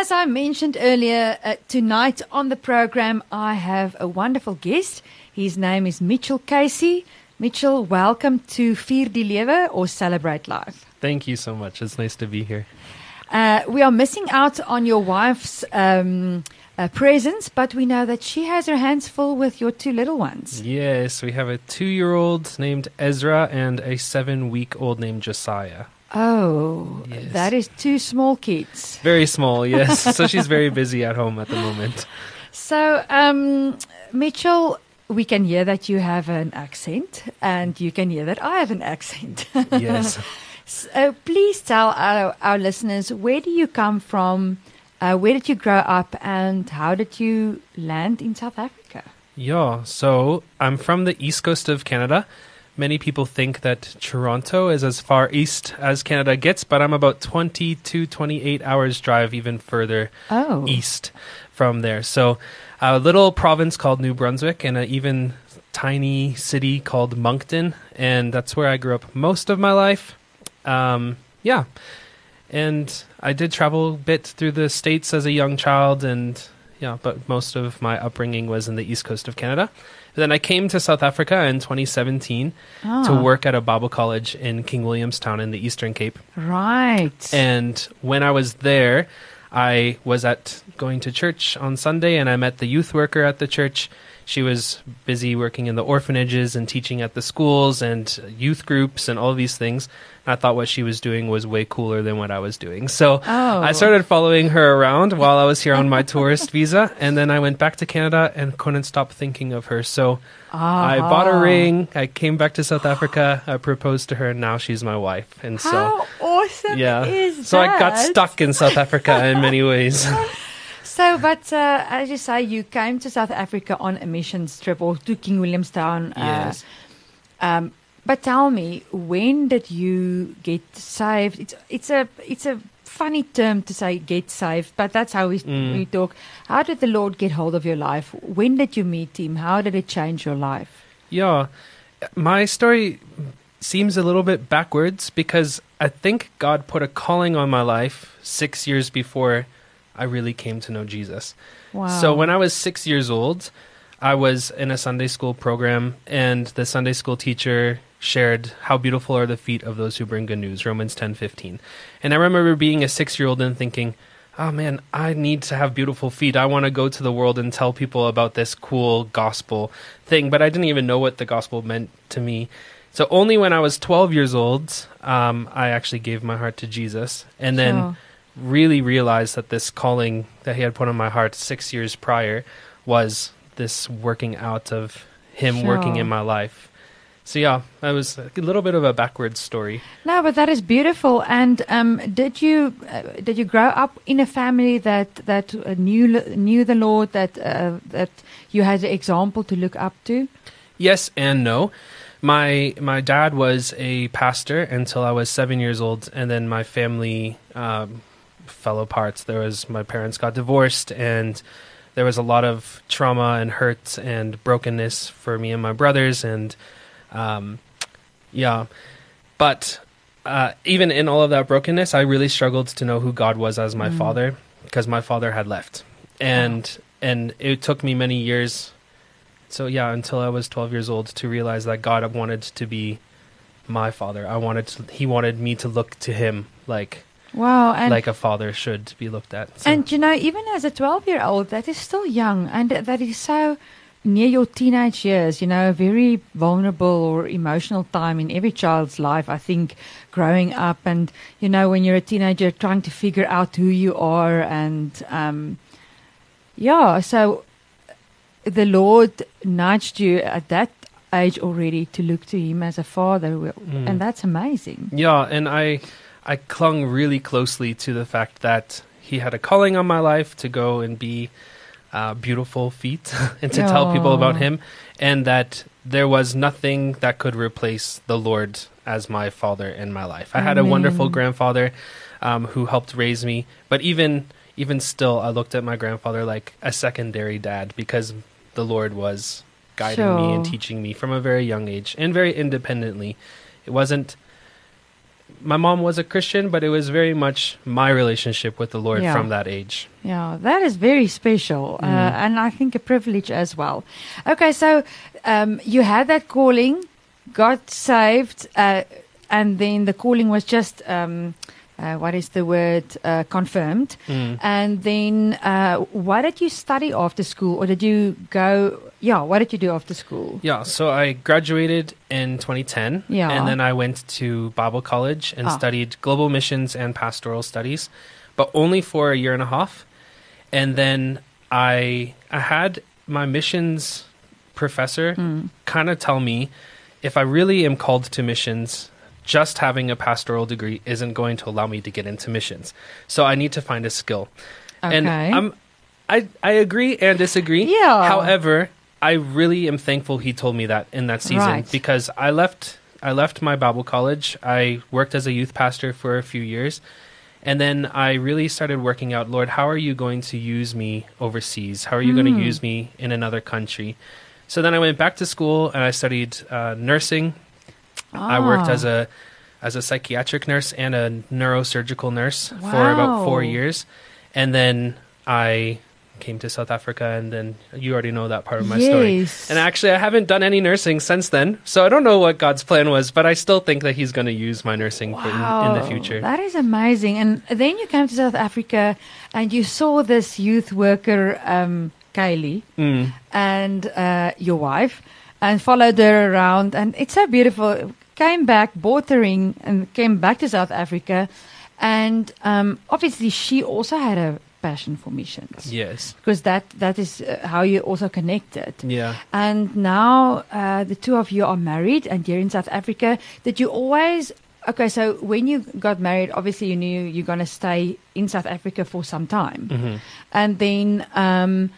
As I mentioned earlier, uh, tonight on the program, I have a wonderful guest. His name is Mitchell Casey. Mitchell, welcome to Vier die Lewe or Celebrate Life. Thank you so much. It's nice to be here. Uh, we are missing out on your wife's um, uh, presence, but we know that she has her hands full with your two little ones. Yes, we have a two year old named Ezra and a seven week old named Josiah. Oh, Yes. that is two small kids. Very small, yes. so she's very busy at home at the moment. So, um, Mitchell, we can hear that you have an accent, and you can hear that I have an accent. Yes. So please tell our, our listeners where do you come from, uh, where did you grow up, and how did you land in South Africa? Yeah, so I'm from the east coast of Canada. Many people think that Toronto is as far east as Canada gets, but I'm about 20 to 28 hours drive even further Oh, east from there. So, a little province called New Brunswick and an even tiny city called Moncton, and that's where I grew up most of my life. Um, yeah, and I did travel a bit through the states as a young child, and yeah, but most of my upbringing was in the east coast of Canada. Then I came to South Africa in 2017 to Ah, work at a Bible college in King Williamstown in the Eastern Cape. Right. And when I was there, I was at going to church on Sunday and I met the youth worker at the church. She was busy working in the orphanages and teaching at the schools and youth groups and all these things. And I thought what she was doing was way cooler than what I was doing. So oh. I started following her around while I was here on my tourist visa. And then I went back to Canada and couldn't stop thinking of her. So I bought a ring. I came back to South Africa. I proposed to her, and now she's my wife. And so, awesome yeah. So I got stuck in South Africa in many ways. So, but uh, as you say, you came to South Africa on a mission trip or to King Williamstown. Uh, yes. Um, but tell me, when did you get saved? It's it's a it's a funny term to say get saved, but that's how we Mm. we talk. How did the Lord get hold of your life? When did you meet Him? How did it change your life? Yeah. My story seems a little bit backwards because I think God put a calling on my life six years before I really came to know Jesus. Wow. So when I was six years old, I was in a Sunday school program, and the Sunday school teacher shared how beautiful are the feet of those who bring good news, Romans ten fifteen. And I remember being a six year old and thinking, oh man, I need to have beautiful feet. I want to go to the world and tell people about this cool gospel thing. But I didn't even know what the gospel meant to me. So only when I was 12 years old, um, I actually gave my heart to Jesus. And then. Really realized that this calling that he had put on my heart six years prior was this working out of him working in my life. So yeah, that was a little bit of a backwards story. No, but that is beautiful. And um, did you uh, did you grow up in a family that that uh, knew knew the Lord that uh, that you had an example to look up to? Yes and no. My my dad was a pastor until I was seven years old, and then my family um, fell apart. There was my parents got divorced, and there was a lot of trauma and hurt and brokenness for me and my brothers, and um, yeah. But uh, even in all of that brokenness, I really struggled to know who God was as my Mm. father because my father had left, and and it took me many years so yeah, until I was 12 years old to realize that God wanted to be my father. I wanted to, he wanted me to look to him like Wow, and like a father should be looked at. So, and you know, even as a twelve-year-old, that is still young, and that is so near your teenage years. You know, a very vulnerable or emotional time in every child's life. I think growing up, and you know, when you're a teenager, trying to figure out who you are, and um, yeah, so the Lord nudged you at that age already to look to Him as a father, Mm. and that's amazing. yeah, and I I clung really closely to the fact that he had a calling on my life to go and be uh, beautiful feet and to tell people about him, and that there was nothing that could replace the Lord as my father in my life. I had a wonderful grandfather um, who helped raise me, but even even still, I looked at my grandfather like a secondary dad because the Lord was guiding me and teaching me from a very young age and very independently. It wasn't my mom was a Christian, but it was very much my relationship with the Lord Yeah. from that age. Yeah, that is very special, uh, and I think a privilege as well. Okay, so um, you had that calling, got saved, uh, and then the calling was just um, uh, what is the word uh, confirmed, Mm. and then uh, what did you study after school, or did you go? Yeah, what did you do after school? Yeah, so I graduated in 2010, Yeah. and then I went to Bible college and Ah. studied global missions and pastoral studies, but only for a year and a half. And then I I had my missions professor Mm. kind of tell me if I really am called to missions, just having a pastoral degree isn't going to allow me to get into missions. So I need to find a skill. Okay. And I'm I I agree and disagree. Yeah. However, I really am thankful he told me that in that season Right. because I left I left my Bible college. I worked as a youth pastor for a few years. And then I really started working out, Lord, how are you going to use me overseas? How are you going to use me in another country? So then I went back to school and I studied uh, nursing. I worked Ah. as a as a psychiatric nurse and a neurosurgical nurse for about four years, and then I came to South Africa, and then you already know that part of my story. And actually, I haven't done any nursing since then, so I don't know what God's plan was, but I still think that He's going to use my nursing for- in, in the future. That is amazing. And then you came to South Africa and you saw this youth worker, um, Kylie, Mm. and uh, your wife, and followed her around. And it's so beautiful. Came back, bought the ring, and came back to South Africa. And um, obviously, she also had a passion for missions Yes. because that that is uh, how you also connected. Yeah. And now uh, the two of you are married and you're in South Africa. Did you always. Okay, so when you got married, obviously you knew you're going to stay in South Africa for some time. hmm And then um,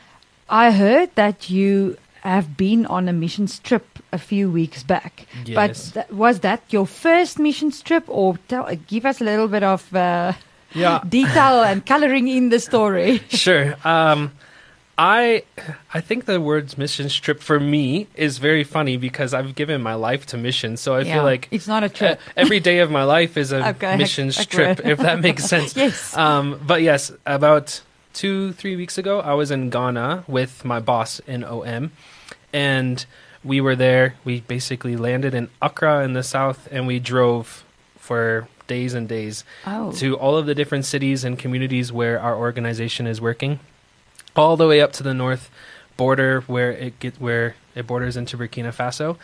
I heard that you have been on a missions trip a few weeks back. Yes. But th- was that your first missions trip, or tell, give us a little bit of uh, Yeah. detail and coloring in the story? sure. Um, I I think the words missions trip for me is very funny because I've given my life to missions, so I Yeah, feel like it's not a uh, trip. every day of my life is a Okay, missions ac- trip, if that makes sense. yes. Um, but yes, about two, three weeks ago, I was in Ghana with my boss in OM, and we were there. We basically landed in Accra in the south, and we drove for days and days oh. to all of the different cities and communities where our organization is working, all the way up to the north border where it get where it borders into Burkina Faso,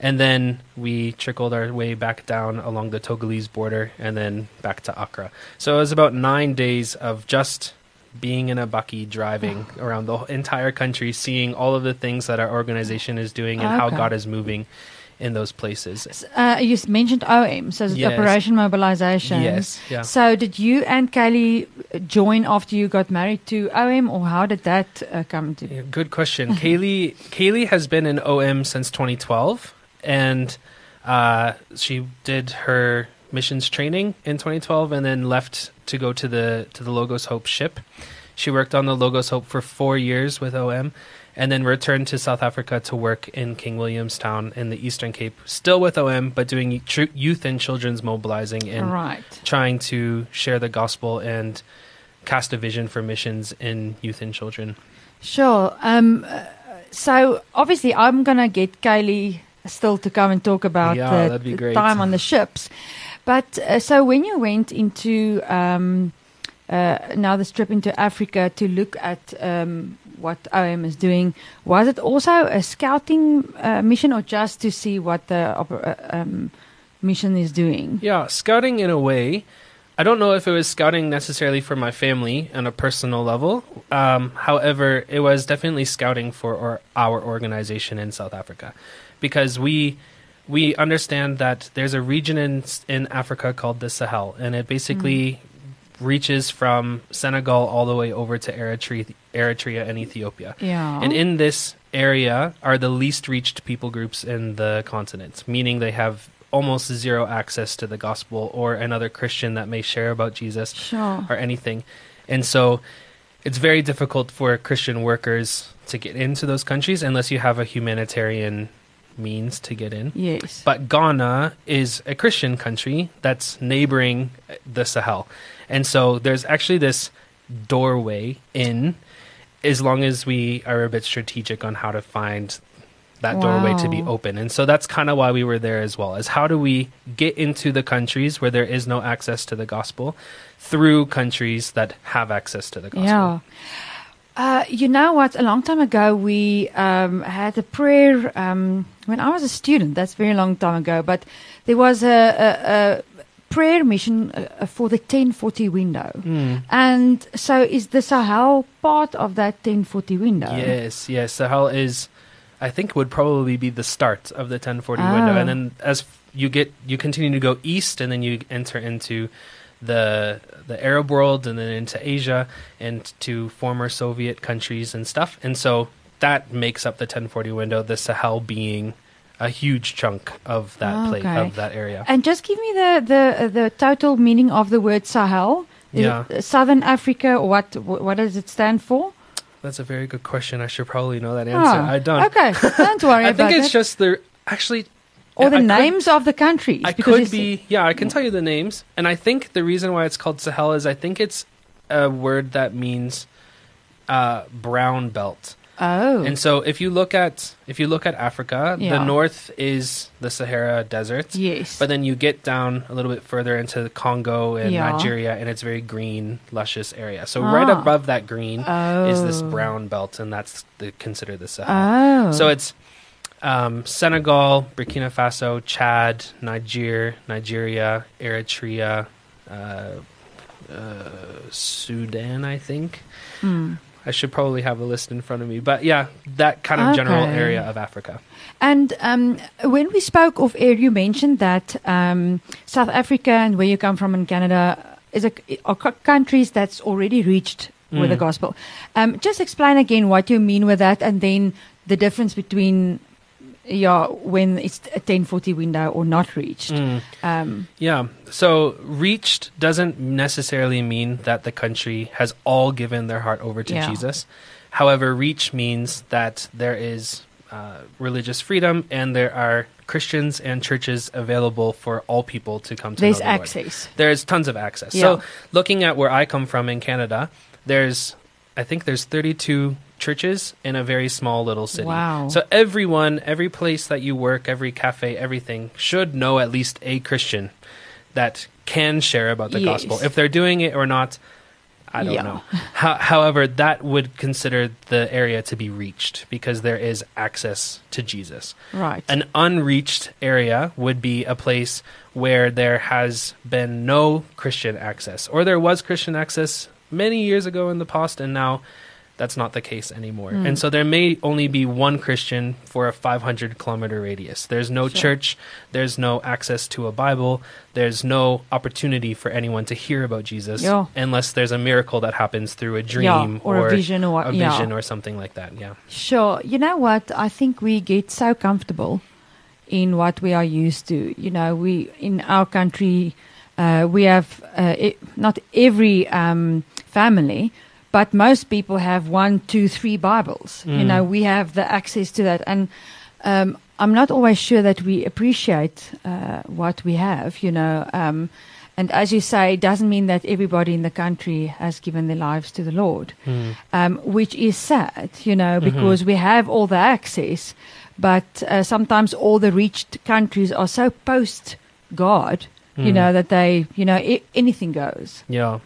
and then we trickled our way back down along the Togolese border and then back to Accra. So it was about nine days of just being in a bakkie, driving around the entire country, seeing all of the things that our organization is doing and how God is moving in those places. Uh, you mentioned OM, so Yes. Operation Mobilization. Yes, yeah. So did you and Kelly join after you got married to OM, or how did that uh, come to? Yeah, good question. Kaylee Kaylee has been in OM since 2012, and uh, she did her missions training in 2012, and then left to go to the to the Logos Hope ship. She worked on the Logos Hope for four years with OM, and then returned to South Africa to work in King Williamstown in the Eastern Cape, still with OM, but doing youth and children's mobilizing and right. trying to share the gospel and cast a vision for missions in youth and children. Sure. Um, so obviously, I'm gonna get Kaylee still to come and talk about Yeah, the, the great. time on the ships. But uh, so when you went into um, uh, now this trip into Africa to look at um, what OM is doing, was it also a scouting uh, mission or just to see what the uh, um, mission is doing? Yeah, scouting in a way. I don't know if it was scouting necessarily for my family on a personal level. Um, however, it was definitely scouting for our, our organization in South Africa, because we we understand that there's a region in in Africa called the Sahel, and it basically mm. reaches from Senegal all the way over to Eritrea, Eritrea and Ethiopia. Yeah. And in this area are the least reached people groups in the continent, meaning they have almost zero access to the gospel or another Christian that may share about Jesus sure. or anything. And so it's very difficult for Christian workers to get into those countries unless you have a humanitarian means to get in. Yes. But Ghana is a Christian country that's neighboring the Sahel. And so there's actually this doorway in as long as we are a bit strategic on how to find that doorway to be open. And so that's kind of why we were there as well. Is how do we get into the countries where there is no access to the gospel through countries that have access to the gospel. Yeah. Uh, you know what? A long time ago, we um, had a prayer um, when I was a student. That's a very long time ago. But there was a, a, a prayer mission uh, for the 1040 window. Mm. And so is the Sahel part of that 1040 window? Yes, yes. Sahel is, I think, would probably be the start of the 1040 window, Oh. and then as you get, you continue to go east, and then you enter into the the Arab world, and then into Asia, and to former Soviet countries and stuff, and so that makes up the 1040 window. The Sahel being a huge chunk of that plate of that area. And just give me the, the, the total meaning of the word Sahel. Yeah. Southern Africa, or what, what does it stand for? That's a very good question. I should probably know that answer. Oh, I don't. Okay, don't worry about it. I think it's it. just the actually or the I could- names of the countries. I could be, yeah, I can tell you the names. And I think the reason why it's called Sahel is I think it's a word that means uh, brown belt. Oh. And so if you look at if you look at Africa, Yeah. the north is the Sahara Desert. yes. But then you get down a little bit further into the Congo and Yeah. Nigeria, and it's very green, luscious area. So right Ah. above that green oh. is this brown belt, and that's the, considered the Sahel. Oh. So it's um, Senegal, Burkina Faso, Chad, Niger, Nigeria, Eritrea, uh, uh, Sudan, I think. Hmm. I should probably have a list in front of me. But yeah, that kind of general area of Africa. And um, when we spoke of air, you mentioned that um, South Africa and where you come from in Canada is a, are countries that's already reached with the Mm. gospel. Um, just explain again what you mean with that, and then the difference between yeah when it's a 1040 window or not reached. Mm. Um, Yeah. So reached doesn't necessarily mean that the country has all given their heart over to Yeah. Jesus. However, reach means that there is uh, religious freedom and there are Christians and churches available for all people to come to there's know the Lord. access. There's tons of access. Yeah. So looking at where I come from in Canada, there's I think there's 32 churches in a very small little city. Wow. So everyone, every place that you work, every cafe, everything should know at least a Christian that can share about the Yes. gospel. If they're doing it or not, I don't Yeah. know. Ho- however, that would consider the area to be reached because there is access to Jesus. Right. An unreached area would be a place where there has been no Christian access, or there was Christian access many years ago in the past, and now that's not the case anymore. Mm. And so there may only be one Christian for a 500 kilometer radius. There's no Sure. church, there's no access to a Bible, there's no opportunity for anyone to hear about Jesus Yeah. unless there's a miracle that happens through a dream yeah, or, a vision or a yeah. vision or something like that. Yeah. Sure. You know what? I think we get so comfortable in what we are used to. You know, we in our country, uh, we have uh, e not every um, family, but most people have one, two, three Bibles. You Mm. know, we have the access to that, and um, I'm not always sure that we appreciate uh, what we have. You know. Um, and as you say, it doesn't mean that everybody in the country has given their lives to the Lord Mm. um, which is sad, you know, Mhm. because we have all the access, but uh, sometimes all the reached countries are so post God, you Mm. know, that they, you know, I- anything goes. Yeah.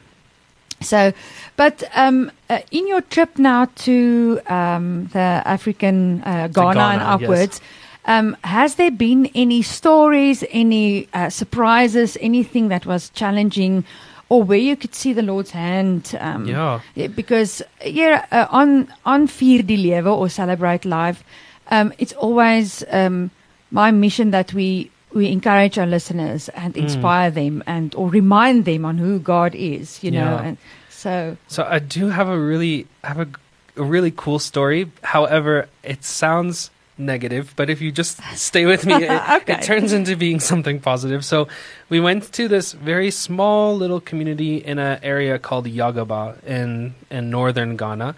So, but um, uh, in your trip now to um, the African uh, Ghana, and Ghana, yes. upwards, um, has there been any stories, any uh, surprises, anything that was challenging, or where you could see the Lord's hand? Um, Yeah. yeah, because yeah, uh, on on Vier die Lewe or Celebrate Life, um, it's always um, my mission that we we encourage our listeners and Mm. inspire them and or remind them on who God is. You know, Yeah. and so So I do have a really have a, a really cool story. However, it sounds negative, but if you just stay with me, it, Okay. it turns into being something positive. So we went to this very small little community in an area called Yagaba in in northern Ghana.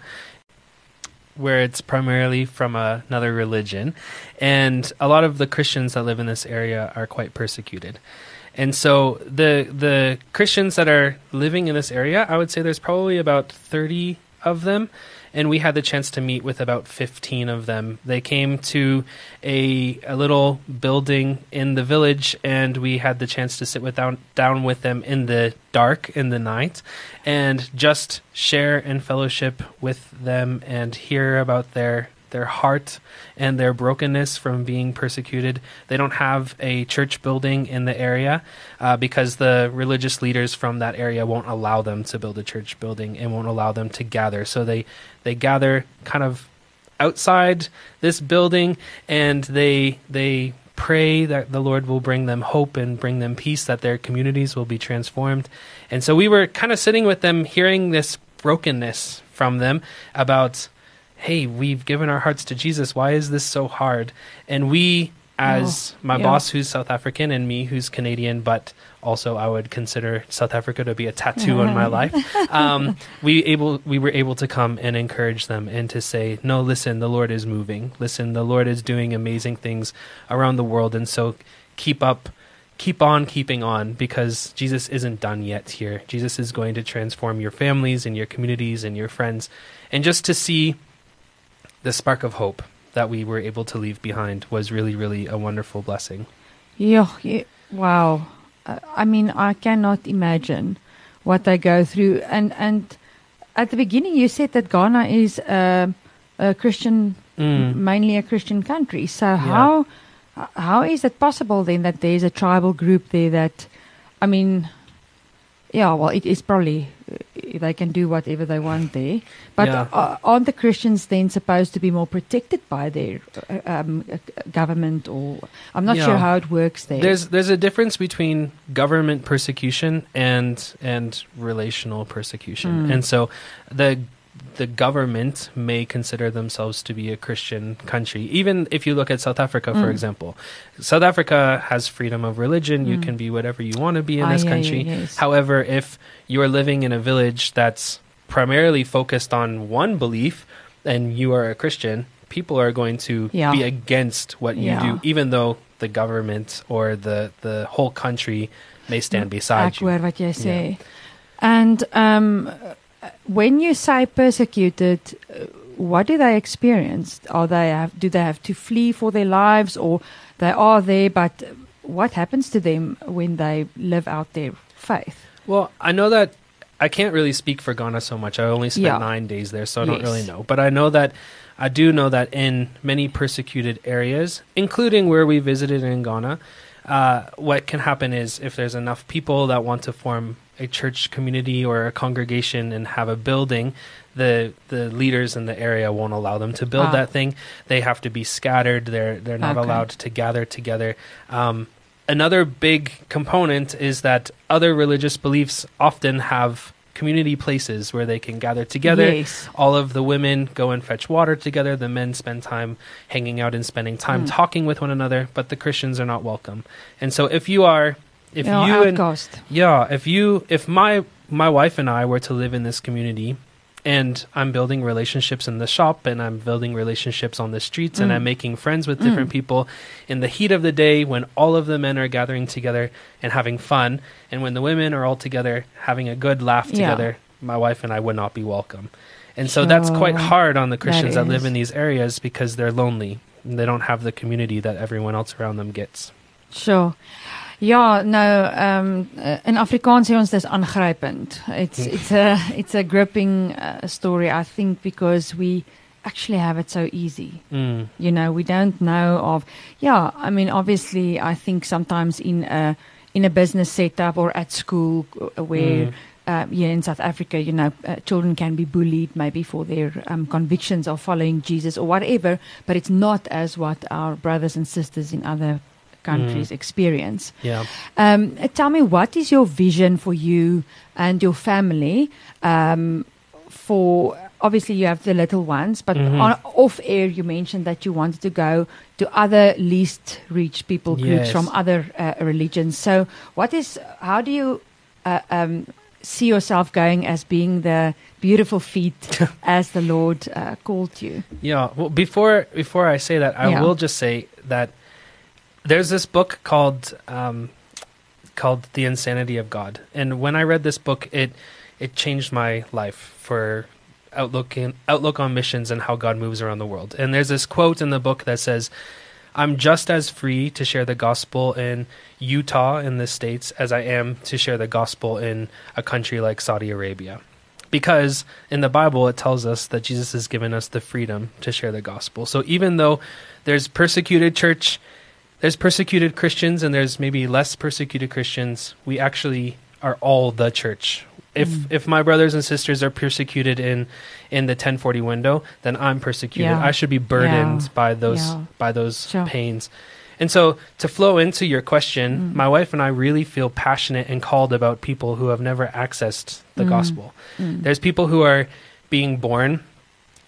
Where it's primarily from a, another religion, and a lot of the Christians that live in this area are quite persecuted. And so the the Christians that are living in this area, I would say there's probably about 30 of them and we had the chance to meet with about 15 of them. They came to a, a little building in the village, and we had the chance to sit with down, down with them in the dark, in the night, and just share and fellowship with them and hear about their their heart and their brokenness from being persecuted. They don't have a church building in the area uh, because the religious leaders from that area won't allow them to build a church building and won't allow them to gather. So they they gather kind of outside this building and they they pray that the Lord will bring them hope and bring them peace, that their communities will be transformed. And so we were kind of sitting with them, hearing this brokenness from them about hey, we've given our hearts to Jesus. Why is this so hard? And we, as oh, my yeah. boss, who's South African, and me, who's Canadian, but also I would consider South Africa to be a tattoo on my life. Um, we able we were able to come and encourage them and to say, no, listen, the Lord is moving. Listen, the Lord is doing amazing things around the world, and so keep up. Keep on keeping on because Jesus isn't done yet here. Jesus is going to transform your families and your communities and your friends. And just to see the spark of hope that we were able to leave behind was really, really a wonderful blessing. Yeah, yeah wow. Uh, I mean, I cannot imagine what they go through. And and at the beginning, you said that Ghana is a, a Christian, mm. mainly a Christian country. So yeah. how how is it possible then that there's a tribal group there that, I mean, yeah, well, it is probably they can do whatever they want there. But yeah. uh, aren't the Christians then supposed to be more protected by their uh, um, uh, government? Or I'm not yeah. sure how it works there. There's there's a difference between government persecution and and relational persecution, mm. and so the the government may consider themselves to be a Christian country. Even if you look at South Africa, for mm. example, South Africa has freedom of religion. Mm. You can be whatever you want to be in ah, this yeah, country. Yeah, yes. However, if you are living in a village that's primarily focused on one belief and you are a Christian, people are going to yeah. be against what you do, even though the government or the, the whole country may stand beside you. What you say. And um, when you say persecuted, uh, what do they experience? Are they have, do they have to flee for their lives, or they are there? But what happens to them when they live out their faith? Well, I know that I can't really speak for Ghana so much. I only spent yeah. nine days there, so I don't really know. But I know that I do know that in many persecuted areas, including where we visited in Ghana, uh, what can happen is if there's enough people that want to form a church community or a congregation and have a building, the the leaders in the area won't allow them to build ah. that thing. They have to be scattered. They're they're not okay. allowed to gather together. Um, another big component is that other religious beliefs often have community places where they can gather together. Yes. All of the women go and fetch water together. The men spend time hanging out and spending time mm. talking with one another, but the Christians are not welcome. And so if you are if you, you and yeah, if you if my my wife and I were to live in this community and I'm building relationships in the shop and I'm building relationships on the streets mm. and I'm making friends with different mm. people in the heat of the day when all of the men are gathering together and having fun and when the women are all together having a good laugh together yeah. my wife and I would not be welcome. And so sure. that's quite hard on the Christians that, that live in these areas because they're lonely. They don't have the community that everyone else around them gets. Sure. Ja, nou um in Afrikaans sê ons dis aangrypend. It's it's a it's a gripping uh, story I think because we actually have it so easy. Mm. You know, we don't know of yeah, I mean obviously I think sometimes in a in a business setup or at school uh, where mm. Uh, yeah, in South Africa, you know, uh, children can be bullied maybe for their um, convictions of following Jesus or whatever, but it's not as what our brothers and sisters in other countries mm. experience. Yeah. Um, tell me, what is your vision for you and your family? Um, for obviously you have the little ones, but mm-hmm. on, off air you mentioned that you wanted to go to other least reached people groups yes. from other uh, religions. So, what is? How do you? Uh, um, see yourself going as being the beautiful feet as the Lord uh, called you? Yeah. Well, before before I say that, I Yeah. will just say that there's this book called um, called The Insanity of God, and when I read this book, it it changed my life for outlook in, outlook on missions and how God moves around the world. And there's this quote in the book that says. I'm just as free to share the gospel in Utah in the States as I am to share the gospel in a country like Saudi Arabia. Because in the Bible, it tells us that Jesus has given us the freedom to share the gospel. So even though there's persecuted church, there's persecuted Christians, and there's maybe less persecuted Christians, we actually are all the church. If Mm. if my brothers and sisters are persecuted in in the 1040 window, then I'm persecuted. Yeah. I should be burdened Yeah. by those Yeah. by those Sure. pains. And so to flow into your question, Mm. my wife and I really feel passionate and called about people who have never accessed the Mm. gospel. Mm. There's people who are being born,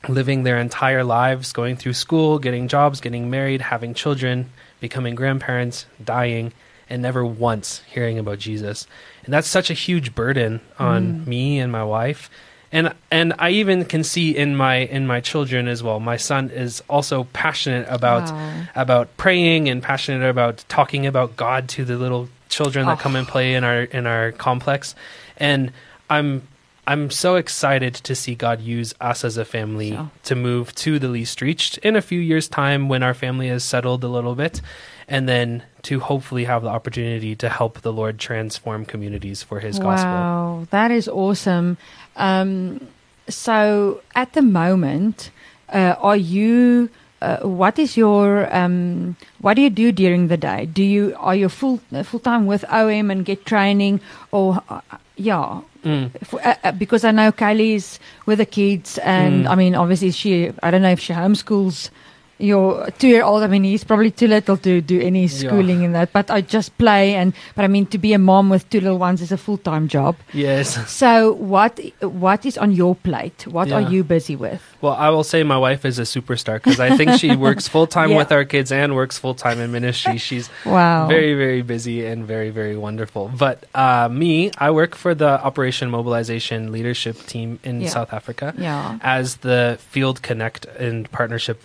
living their entire lives, going through school, getting jobs, getting married, having children, becoming grandparents, dying, and never once hearing about Jesus. And that's such a huge burden on Mm. me and my wife. And and I even can see in my in my children as well. My son is also passionate about Wow. about praying and passionate about talking about God to the little children that Oh. come and play in our in our complex. And I'm I'm so excited to see God use us as a family Sure. to move to the least reached in a few years' time when our family has settled a little bit, and then to hopefully have the opportunity to help the Lord transform communities for His gospel. Wow, that is awesome. Um, so, at the moment, uh, are you? Uh, what is your? Um, what do you do during the day? Do you are you full full time with OM and get training, or uh, yeah? Mm. F- uh, uh, because I know Kylie's with the kids, and Mm. I mean, obviously, she. I don't know if she homeschools your two-year-old. I mean, he's probably too little to do any schooling in that. But I just play, and but I mean, to be a mom with two little ones is a full-time job. Yes. So, what what is on your plate? What are you busy with? Well, I will say my wife is a superstar because I think she works full time Yeah. with our kids and works full time in ministry. She's Wow, very, very busy and very, very wonderful. But uh, me, I work for the Operation Mobilization Leadership Team in Yeah. South Africa yeah. as the Field Connect and Partnership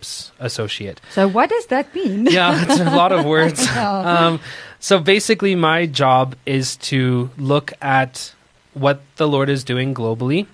Relationships Associate. So, what does that mean? Yeah, it's a lot of words. Um, so basically, my job is to look at what the Lord is doing globally,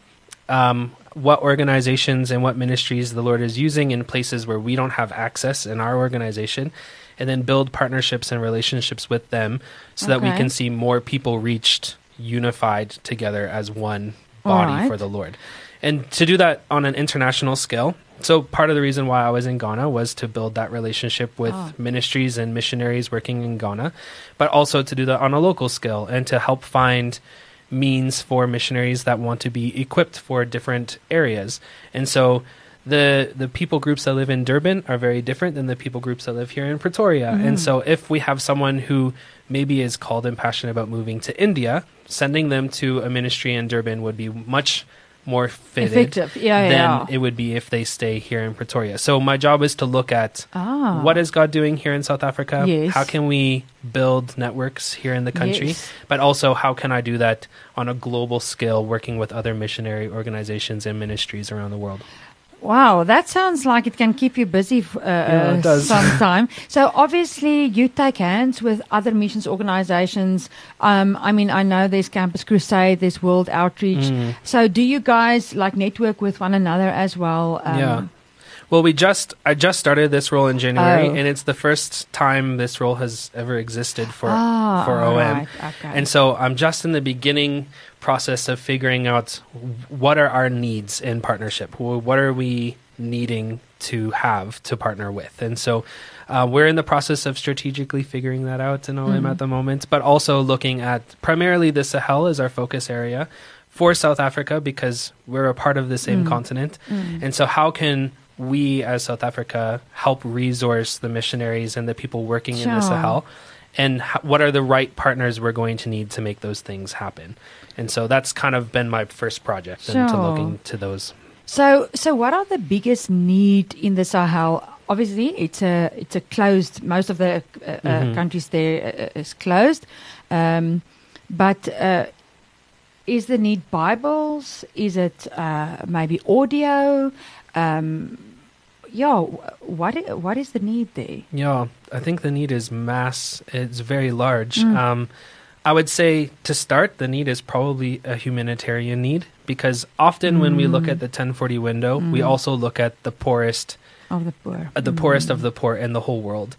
um, what organizations and what ministries the Lord is using in places where we don't have access in our organization, and then build partnerships and relationships with them so that we can see more people reached, unified together as one body right. for the Lord. And to do that on an international scale. So, part of the reason why I was in Ghana was to build that relationship with Oh. ministries and missionaries working in Ghana, but also to do that on a local scale and to help find means for missionaries that want to be equipped for different areas. And so, the the people groups that live in Durban are very different than the people groups that live here in Pretoria. Mm-hmm. And so if we have someone who maybe is called and passionate about moving to India, sending them to a ministry in Durban would be much more fitted Effective. Yeah, than yeah. it would be if they stay here in Pretoria. So my job is to look at ah, what is God doing here in South Africa? Yes. How can we build networks here in the country? Yes. But also, how can I do that on a global scale, working with other missionary organizations and ministries around the world? Wow, that sounds like it can keep you busy uh, Yeah, sometime. so obviously, you take hands with other missions organizations. Um, I mean, I know there's Campus Crusade, there's World Outreach. Mm. So do you guys like network with one another as well? Um, yeah. Well, we just I just started this role in January, Oh. and it's the first time this role has ever existed for ah, for OM. right, Okay. And so I'm just in the beginning process of figuring out what are our needs in partnership. What are we needing to have to partner with? And so uh, we're in the process of strategically figuring that out in OM Mhm. at the moment, but also looking at primarily the Sahel as our focus area for South Africa because we're a part of the same Mm. continent. Mm. And so, how can we as South Africa help resource the missionaries and the people working in the Sahel? And h- what are the right partners we're going to need to make those things happen? And so that's kind of been my first project into looking to those. So, so what are the biggest need in the Sahel? Obviously, it's a it's a closed. Most of the uh, uh, Mhm. countries there uh, is closed, um, but uh, is the need Bibles? Is it uh, maybe audio? Um, yeah, what i- what is the need there? Yeah, I think the need is mass. It's very large. Mm. Um, I would say to start, the need is probably a humanitarian need because often when we look Mm. at the 1040 window, we Mm. also look at the poorest, Of the poor. uh, the poorest of the poor in the whole world.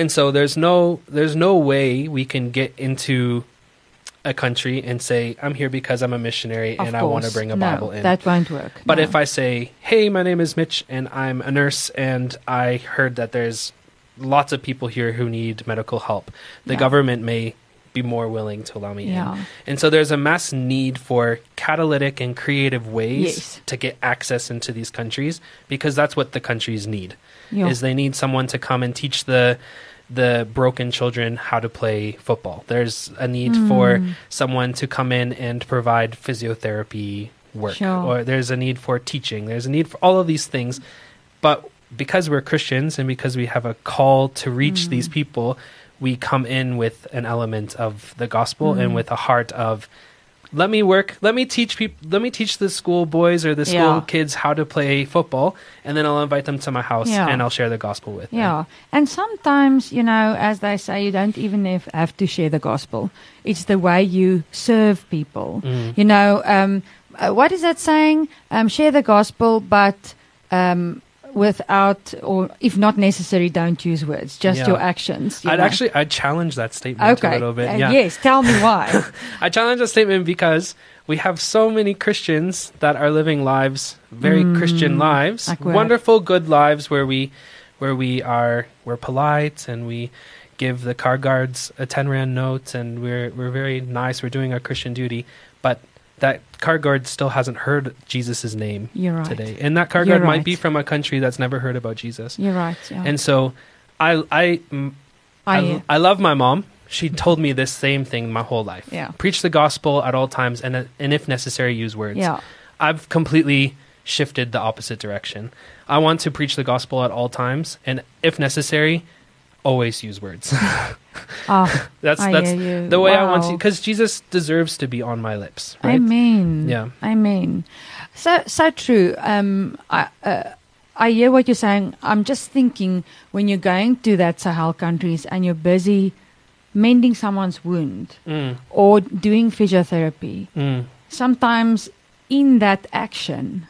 And so there's no there's no way we can get into a country and say I'm here because I'm a missionary Of and I want to bring a no, Bible in. That won't work. But no. if I say, "Hey, my name is Mitch, and I'm a nurse, and I heard that there's lots of people here who need medical help," the Yeah. government may be more willing to allow me in. And so there's a mass need for catalytic and creative ways Yes. to get access into these countries because that's what the countries need. yeah. Is they need someone to come and teach the the broken children how to play football. There's a need for Mm. someone to come in and provide physiotherapy work Sure. or there's a need for teaching. There's a need for all of these things. But because we're Christians and because we have a call to reach Mm. these people, we come in with an element of the gospel Mm. and with a heart of let me work let me teach people let me teach the school boys or the school Yeah. kids how to play football and then I'll invite them to my house Yeah. and I'll share the gospel with them. Yeah, and sometimes you know, as they say, you don't even have, have to share the gospel. It's the way you serve people. Mm. You know, um, uh, what is that saying? Um, share the gospel, but um, without, or if not necessary, don't use words. Just Yeah. your actions. you I'd know. actually I'd challenge that statement okay. a little bit. uh, yeah. Yes, tell me why. I challenge that statement because we have so many Christians that are living lives, very Mm, Christian lives, like wonderful, good lives where we, where we are, we're polite and we give the car guards a ten rand note and we're we're very nice. We're doing our Christian duty, but that car guard still hasn't heard Jesus' name You're right. today, and that car You're guard might be from a country that's never heard about Jesus. You're right. Yeah. And so, I I I, I, I love my mom. She told me this same thing my whole life. Yeah. Preach the gospel at all times and, uh, and if necessary, use words. yeah. I've completely shifted the opposite direction. I want to preach the gospel at all times and if necessary, always use words. Oh, that's I that's you. the way I want to because Jesus deserves to be on my lips, right? mean, Yeah. I mean, So so true. Um, I uh, I hear what you're saying. I'm just thinking when you're going to that Sahel countries and you're busy mending someone's wound Mm, or doing physiotherapy. mm. Sometimes in that action,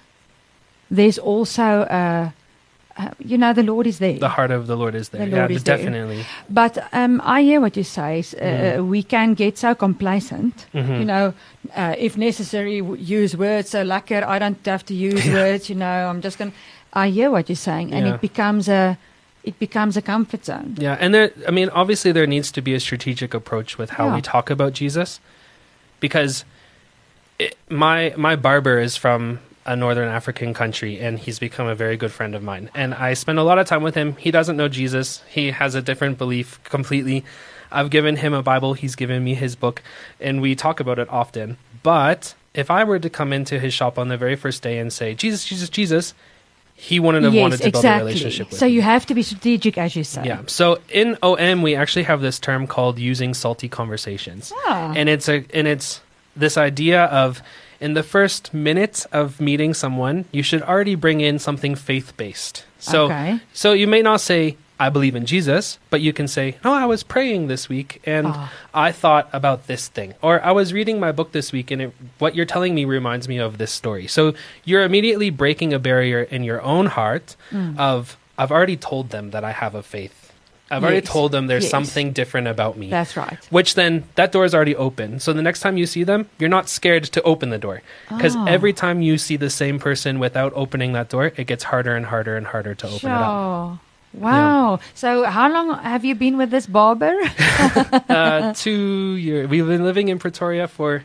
there's also a. Uh, you know the Lord is there, The heart of the Lord is there. The yeah, Lord is there. definitely. but um, I hear what you say. Uh, Mm. We can get so complacent Mhm. you know, uh, if necessary, w- use words. So lekker, I don't have to use words. You know, I'm just gonna. I hear what you're saying, and Yeah. it becomes a, it becomes a comfort zone. Yeah, and there I mean obviously there needs to be a strategic approach with how Yeah. we talk about Jesus because it, my my barber is from a northern African country and he's become a very good friend of mine and I spend a lot of time with him. He doesn't know Jesus. He has a different belief completely. I've given him a Bible, he's given me his book and we talk about it often. But if I were to come into his shop on the very first day and say Jesus Jesus Jesus, he wouldn't have yes, wanted to build a exactly. relationship with So me. you have to be strategic, as you say. Yeah. So in OM, we actually have this term called using salty conversations, Ah, and it's a and it's this idea of in the first minute of meeting someone, you should already bring in something faith based. So okay. so you may not say I believe in Jesus, but you can say, "No, I was praying this week and Ah. I thought about this thing," or "I was reading my book this week and it, what you're telling me reminds me of this story." So you're immediately breaking a barrier in your own heart Mm. of I've already told them that I have a faith. I've already Yes. told them there's Yes. something different about me. That's right. which then that door is already open. So the next time you see them, you're not scared to open the door. Because Ah. every time you see the same person without opening that door, it gets harder and harder and harder to open it up. Sure. Wow. So how long have you been with this barber? Uh, two years. We've been living in Pretoria for.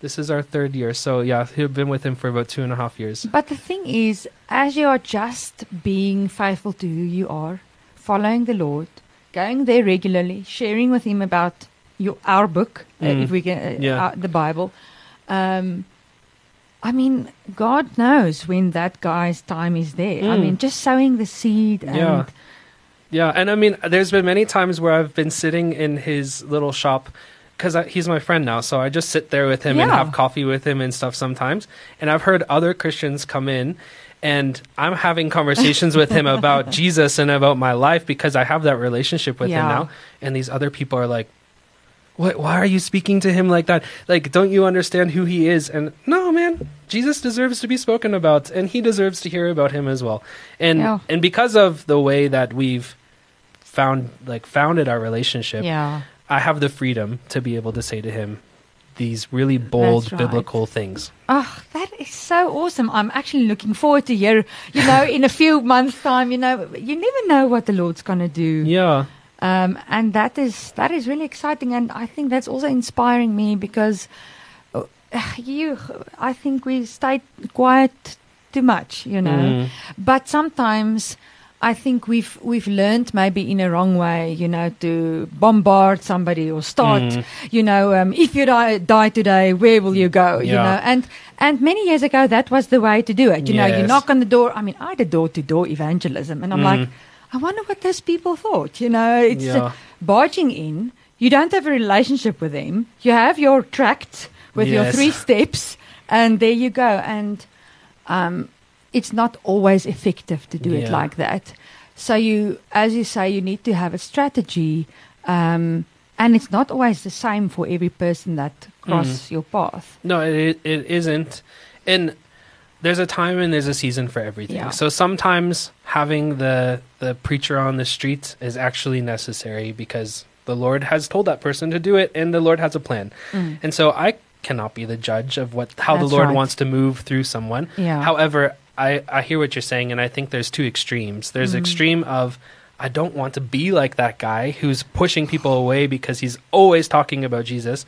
This is our third year. So yeah, we've been with him for about two and a half years. But the thing is, as you are just being faithful to who you are, following the Lord, going there regularly, sharing with Him about your our book, uh, Mm. if we can, uh, Yeah. uh, the Bible. Um, I mean, God knows when that guy's time is there. I Mm. mean, just sowing the seed and Yeah. Yeah, and I mean, there's been many times where I've been sitting in his little shop because he's my friend now, so I just sit there with him and have coffee with him and stuff sometimes. And I've heard other Christians come in, and I'm having conversations with him about Jesus and about my life because I have that relationship with him now. And these other people are like, "What? Why are you speaking to him like that? Like, don't you understand who he is?" And no, man, Jesus deserves to be spoken about, and he deserves to hear about him as well. And Yeah. and because of the way that we've found like founded our relationship, Yeah. I have the freedom to be able to say to him these really bold right. biblical things. Oh, that is so awesome. I'm actually looking forward to hear, you know, in a few months' time, you know, you never know what the Lord's going to do. Yeah. Um, and that is that is really exciting, and I think that's also inspiring me because uh, you, I think we stay quiet too much, you know. Mm. But sometimes I think we've we've learned maybe in a wrong way, you know, to bombard somebody or start, Mm. you know, um, if you die, die today, where will you go? You know, and and many years ago that was the way to do it. You know, you knock on the door. I mean, I did door to door evangelism, and I'm Mm. like. I wonder what those people thought. You know, it's uh, Yeah. barging in. You don't have a relationship with them. You have your tract with your three steps, and there you go. And um, it's not always effective to do it like that. So you, as you say, you need to have a strategy, um, and it's not always the same for every person that cross your path. No, it it isn't. And there's a time and there's a season for everything. Yeah. So sometimes having the the preacher on the street is actually necessary because the Lord has told that person to do it and the Lord has a plan. Mm. And so I cannot be the judge of what how That's the Lord right. wants to move through someone. Yeah. However, I, I hear what you're saying, and I think there's two extremes. There's Mm. extreme of I don't want to be like that guy who's pushing people away because he's always talking about Jesus.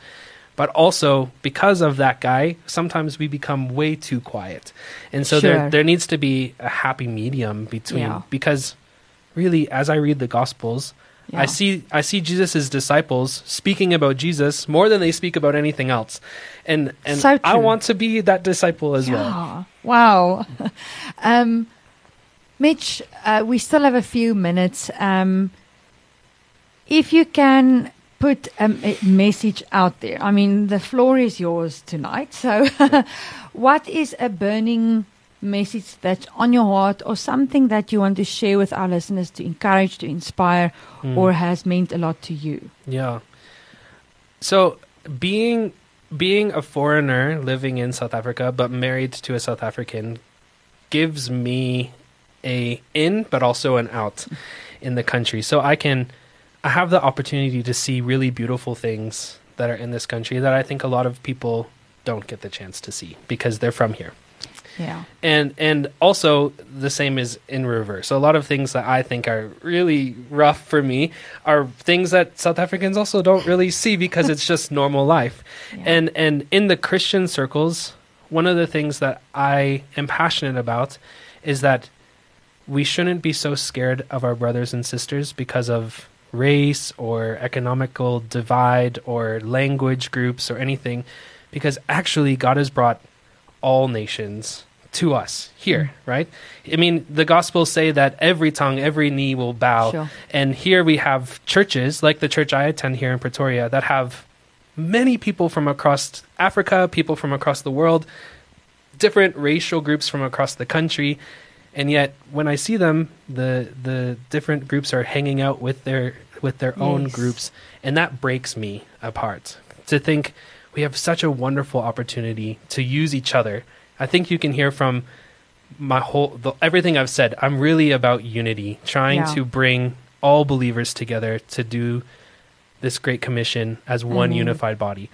But also because of that guy, sometimes we become way too quiet. And so there there needs to be a happy medium between Yeah. because really as I read the gospels, Yeah. I see I see Jesus' disciples speaking about Jesus more than they speak about anything else. And and So I want to be that disciple as well. Wow. um, Mitch, uh, we still have a few minutes. Um, if you can put a, a message out there, I mean, the floor is yours tonight. So, what is a burning message that's on your heart or something that you want to share with our listeners to encourage, to inspire, Mm. or has meant a lot to you? Yeah. So being being a foreigner living in South Africa but married to a South African gives me a in but also an out in the country. So I can I have the opportunity to see really beautiful things that are in this country that I think a lot of people don't get the chance to see because they're from here Yeah. and and also the same is in reverse. So a lot of things that I think are really rough for me are things that South Africans also don't really see because it's just normal life. Yeah. And and in the Christian circles, one of the things that I am passionate about is that we shouldn't be so scared of our brothers and sisters because of race or economical divide or language groups or anything because actually God has brought all nations to us here, mm. right? I mean, the Gospels say that every tongue, every knee will bow. Sure. And here we have churches, like the church I attend here in Pretoria, that have many people from across Africa, people from across the world, different racial groups from across the country. And yet, when I see them, the the different groups are hanging out with their with their own groups, and that breaks me apart. To think we have such a wonderful opportunity to use each other. I think you can hear from my whole the, everything I've said. I'm really about unity, trying Yeah. to bring all believers together to do this great commission as one Mhm. unified body.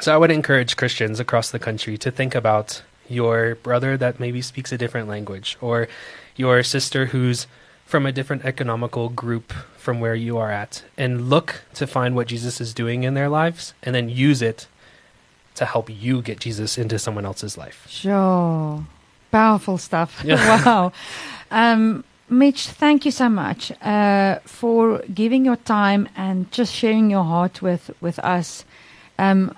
So I would encourage Christians across the country to think about your brother that maybe speaks a different language or your sister who's from a different economical group from where you are at and look to find what Jesus is doing in their lives and then use it to help you get Jesus into someone else's life. Sure. Powerful stuff. Yeah. wow. Um, Mitch, thank you so much uh, for giving your time and just sharing your heart with, with us. Um,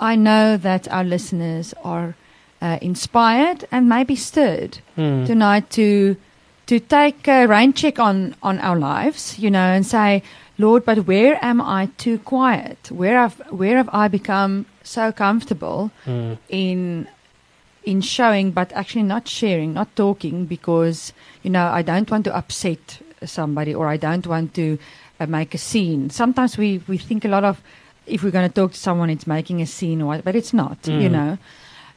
I know that our listeners are uh, inspired and maybe stirred Hmm. tonight to to take a rain check on on our lives, you know, and say, Lord, but where am I too quiet? Where have where have I become so comfortable Mm. in in showing but actually not sharing, not talking because you know I don't want to upset somebody or I don't want to uh, make a scene. Sometimes we we think a lot of if we're going to talk to someone, it's making a scene or what, but it's not. You Mm. know.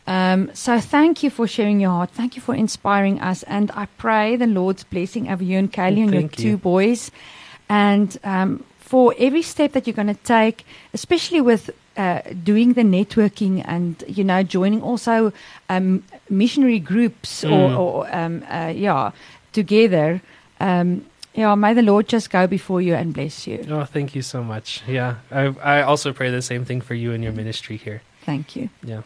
Um, so thank you for sharing your heart. Thank you for inspiring us, and I pray the Lord's blessing over you and Kaylee and your two you. boys, and um, for every step that you're going to take, especially with uh, doing the networking and you know joining also um, missionary groups or, Mm. or um, uh, yeah together. Um, yeah, may the Lord just go before you and bless you. Oh, thank you so much. Yeah, I I also pray the same thing for you and your ministry here. Thank you. Yeah.